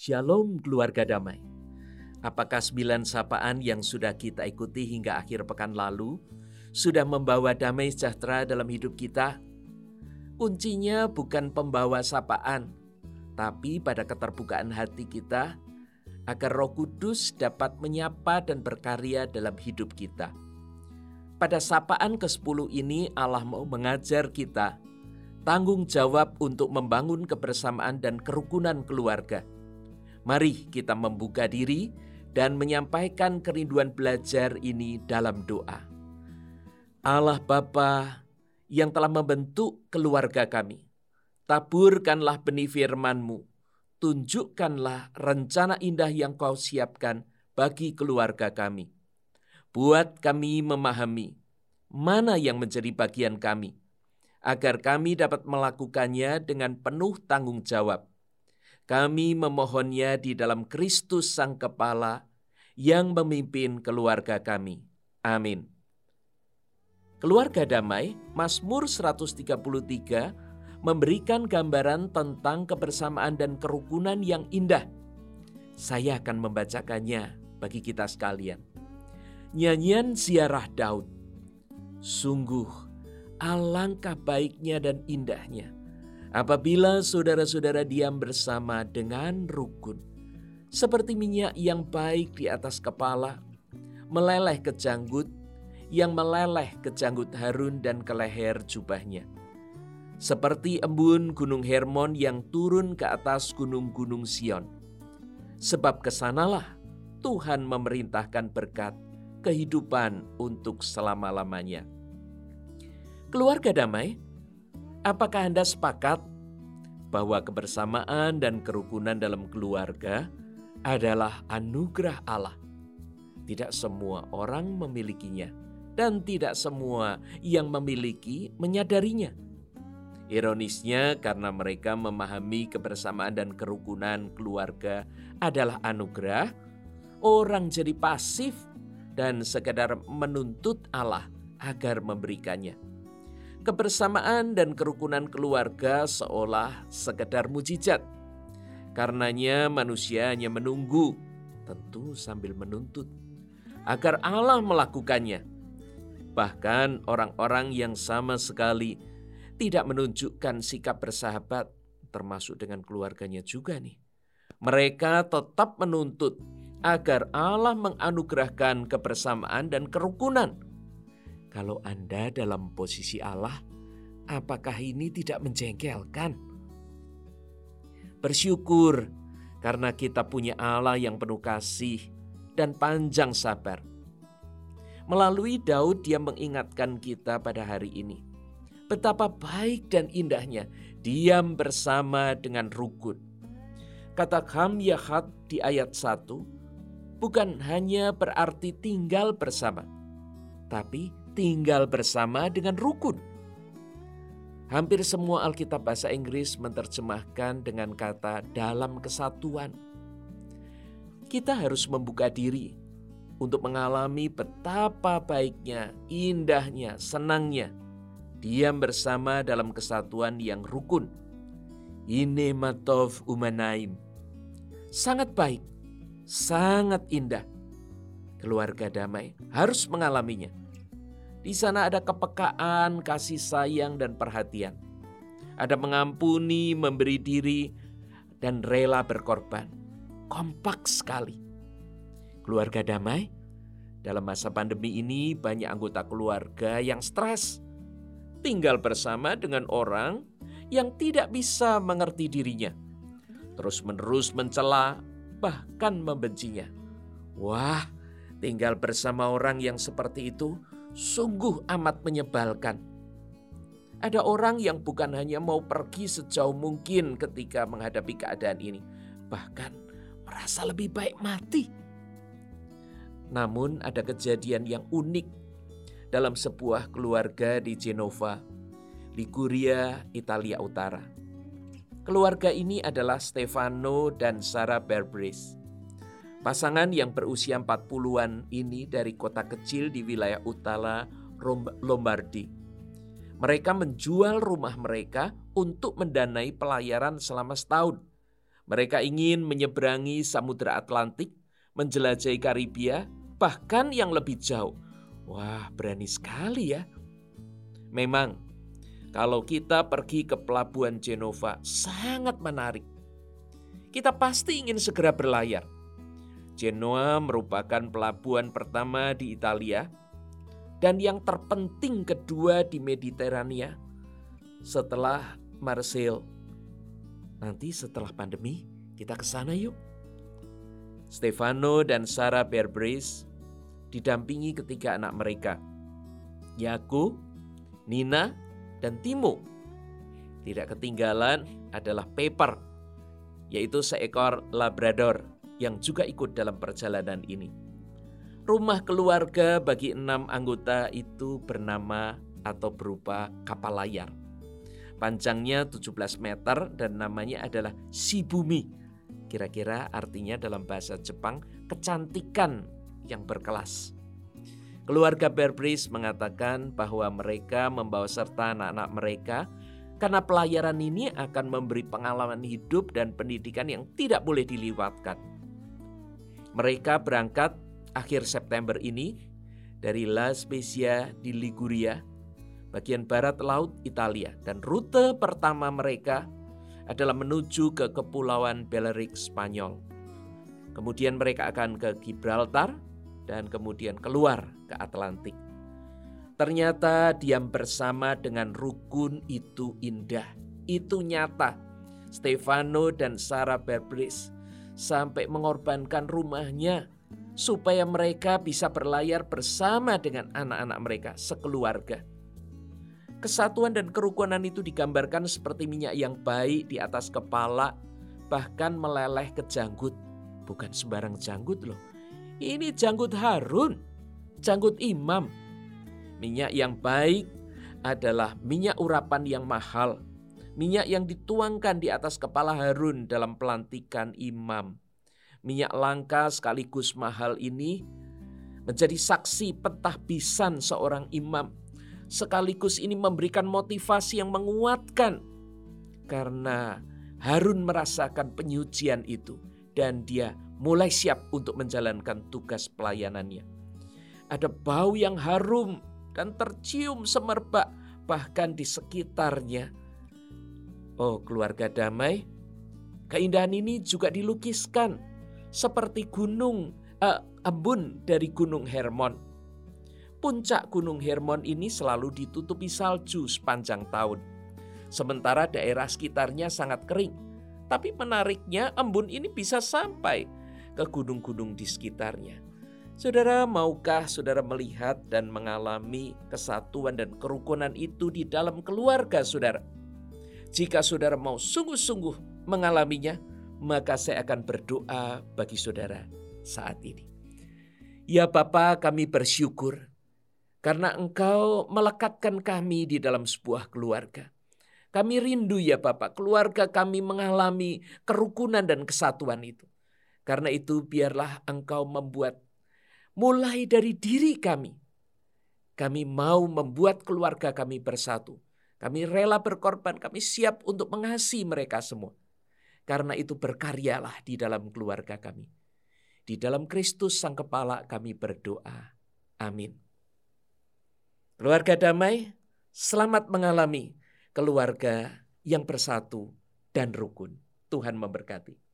Shalom keluarga damai. Apakah sembilan sapaan yang sudah kita ikuti hingga akhir pekan lalu sudah membawa damai sejahtera dalam hidup kita? Kuncinya bukan pembawa sapaan, tapi pada keterbukaan hati kita agar Roh Kudus dapat menyapa dan berkarya dalam hidup kita. Pada sapaan ke-10 ini Allah mau mengajar kita tanggung jawab untuk membangun kebersamaan dan kerukunan keluarga. Mari kita membuka diri dan menyampaikan kerinduan belajar ini dalam doa. Allah Bapa yang telah membentuk keluarga kami, taburkanlah benih firman-Mu, tunjukkanlah rencana indah yang Kau siapkan bagi keluarga kami. Buat kami memahami mana yang menjadi bagian kami, agar kami dapat melakukannya dengan penuh tanggung jawab. Kami memohonnya di dalam Kristus Sang Kepala yang memimpin keluarga kami. Amin. Keluarga damai, Mazmur 133 memberikan gambaran tentang kebersamaan dan kerukunan yang indah. Saya akan membacakannya bagi kita sekalian. Nyanyian ziarah Daud Sungguh, alangkah baiknya dan indahnya apabila saudara-saudara diam bersama dengan rukun, seperti minyak yang baik di atas kepala, meleleh ke janggut, yang meleleh ke janggut Harun dan ke leher jubahnya. Seperti embun gunung Hermon yang turun ke atas gunung-gunung Sion. Sebab ke sanalah Tuhan memerintahkan berkat kehidupan untuk selama-lamanya. Keluarga damai, apakah Anda sepakat bahwa kebersamaan dan kerukunan dalam keluarga adalah anugerah Allah? Tidak semua orang memilikinya, dan tidak semua yang memiliki menyadarinya. Ironisnya, karena mereka memahami kebersamaan dan kerukunan keluarga adalah anugerah, orang jadi pasif dan sekedar menuntut Allah agar memberikannya. Kebersamaan dan kerukunan keluarga seolah sekedar mujizat. Karenanya manusia hanya menunggu, tentu sambil menuntut, agar Allah melakukannya. Bahkan orang-orang yang sama sekali tidak menunjukkan sikap bersahabat, termasuk dengan keluarganya juga nih. Mereka tetap menuntut agar Allah menganugerahkan kebersamaan dan kerukunan. Kalau Anda dalam posisi Allah, apakah ini tidak menjengkelkan? Bersyukur karena kita punya Allah yang penuh kasih dan panjang sabar. Melalui Daud dia mengingatkan kita pada hari ini. Betapa baik dan indahnya diam bersama dengan rukun. Kata Kham Yahat di ayat 1 bukan hanya berarti tinggal bersama, tapi tinggal bersama dengan rukun. Hampir semua Alkitab bahasa Inggris menerjemahkan dengan kata "dalam kesatuan". Kita harus membuka diri untuk mengalami betapa baiknya, indahnya, senangnya diam bersama dalam kesatuan yang rukun. Ini matov umanaim. Sangat baik sangat indah. Keluarga damai harus mengalaminya. Di sana ada kepekaan, kasih sayang, dan perhatian. Ada mengampuni, memberi diri, dan rela berkorban. Kompak sekali. Keluarga damai dalam masa pandemi ini banyak anggota keluarga yang stres. Tinggal bersama dengan orang yang tidak bisa mengerti dirinya. Terus-menerus mencela, bahkan membencinya. Wah, tinggal bersama orang yang seperti itu sungguh amat menyebalkan. Ada orang yang bukan hanya mau pergi sejauh mungkin ketika menghadapi keadaan ini, bahkan merasa lebih baik mati. Namun, ada kejadian yang unik dalam sebuah keluarga di Genova, Liguria, Italia Utara. Keluarga ini adalah Stefano dan Sarah Berbris. Pasangan yang berusia 40-an ini dari kota kecil di wilayah utara Lombardi. Mereka menjual rumah mereka untuk mendanai pelayaran selama setahun. Mereka ingin menyeberangi Samudra Atlantik, menjelajahi Karibia, bahkan yang lebih jauh. Wah, berani sekali ya. Memang, kalau kita pergi ke pelabuhan Genova, sangat menarik. Kita pasti ingin segera berlayar. Genoa merupakan pelabuhan pertama di Italia dan yang terpenting kedua di Mediterania setelah Marseille Nanti setelah pandemi kita ke sana yuk. Stefano dan Sarah Berbris didampingi ketiga anak mereka, Yaku, Nina, dan Timo. Tidak ketinggalan adalah Pepper, yaitu seekor Labrador yang juga ikut dalam perjalanan ini. Rumah keluarga bagi enam anggota itu bernama atau berupa kapal layar. Panjangnya 17 meter dan namanya adalah Shibumi. Kira-kira artinya dalam bahasa Jepang kecantikan yang berkelas. Keluarga Berbris mengatakan bahwa mereka membawa serta anak-anak mereka karena pelayaran ini akan memberi pengalaman hidup dan pendidikan yang tidak boleh dilewatkan. Mereka berangkat akhir September ini dari La Spezia di Liguria bagian barat laut Italia dan rute pertama mereka adalah menuju ke kepulauan Balearic Spanyol. Kemudian mereka akan ke Gibraltar dan kemudian keluar ke Atlantik. Ternyata diam bersama dengan rukun itu indah. Itu nyata. Stefano dan Sarah Berbris sampai mengorbankan rumahnya supaya mereka bisa berlayar bersama dengan anak-anak mereka sekeluarga. Kesatuan dan kerukunan itu digambarkan seperti minyak yang baik di atas kepala, bahkan meleleh ke janggut. Bukan sembarang janggut loh. Ini janggut Harun, janggut imam. Minyak yang baik adalah minyak urapan yang mahal. Minyak yang dituangkan di atas kepala Harun dalam pelantikan imam. Minyak langka sekaligus mahal ini menjadi saksi pentahbisan seorang imam sekaligus ini memberikan motivasi yang menguatkan karena Harun merasakan penyucian itu dan dia mulai siap untuk menjalankan tugas pelayanannya. Ada bau yang harum dan tercium semerbak bahkan di sekitarnya. Oh, keluarga damai, keindahan ini juga dilukiskan seperti gunung uh, embun dari Gunung Hermon Puncak Gunung Hermon ini selalu ditutupi salju sepanjang tahun. Sementara daerah sekitarnya sangat kering. Tapi menariknya embun ini bisa sampai ke gunung-gunung di sekitarnya. Saudara, maukah saudara melihat dan mengalami kesatuan dan kerukunan itu di dalam keluarga saudara? Jika saudara mau sungguh-sungguh mengalaminya, maka saya akan berdoa bagi saudara saat ini. Ya Bapa, kami bersyukur karena engkau melekatkan kami di dalam sebuah keluarga. Kami rindu ya Bapak, keluarga kami mengalami kerukunan dan kesatuan itu. Karena itu biarlah engkau membuat mulai dari diri kami. Kami mau membuat keluarga kami bersatu. Kami rela berkorban, kami siap untuk mengasihi mereka semua. Karena itu berkaryalah di dalam keluarga kami. Di dalam Kristus Sang Kepala kami berdoa. Amin. Keluarga damai, selamat mengalami keluarga yang bersatu dan rukun. Tuhan memberkati.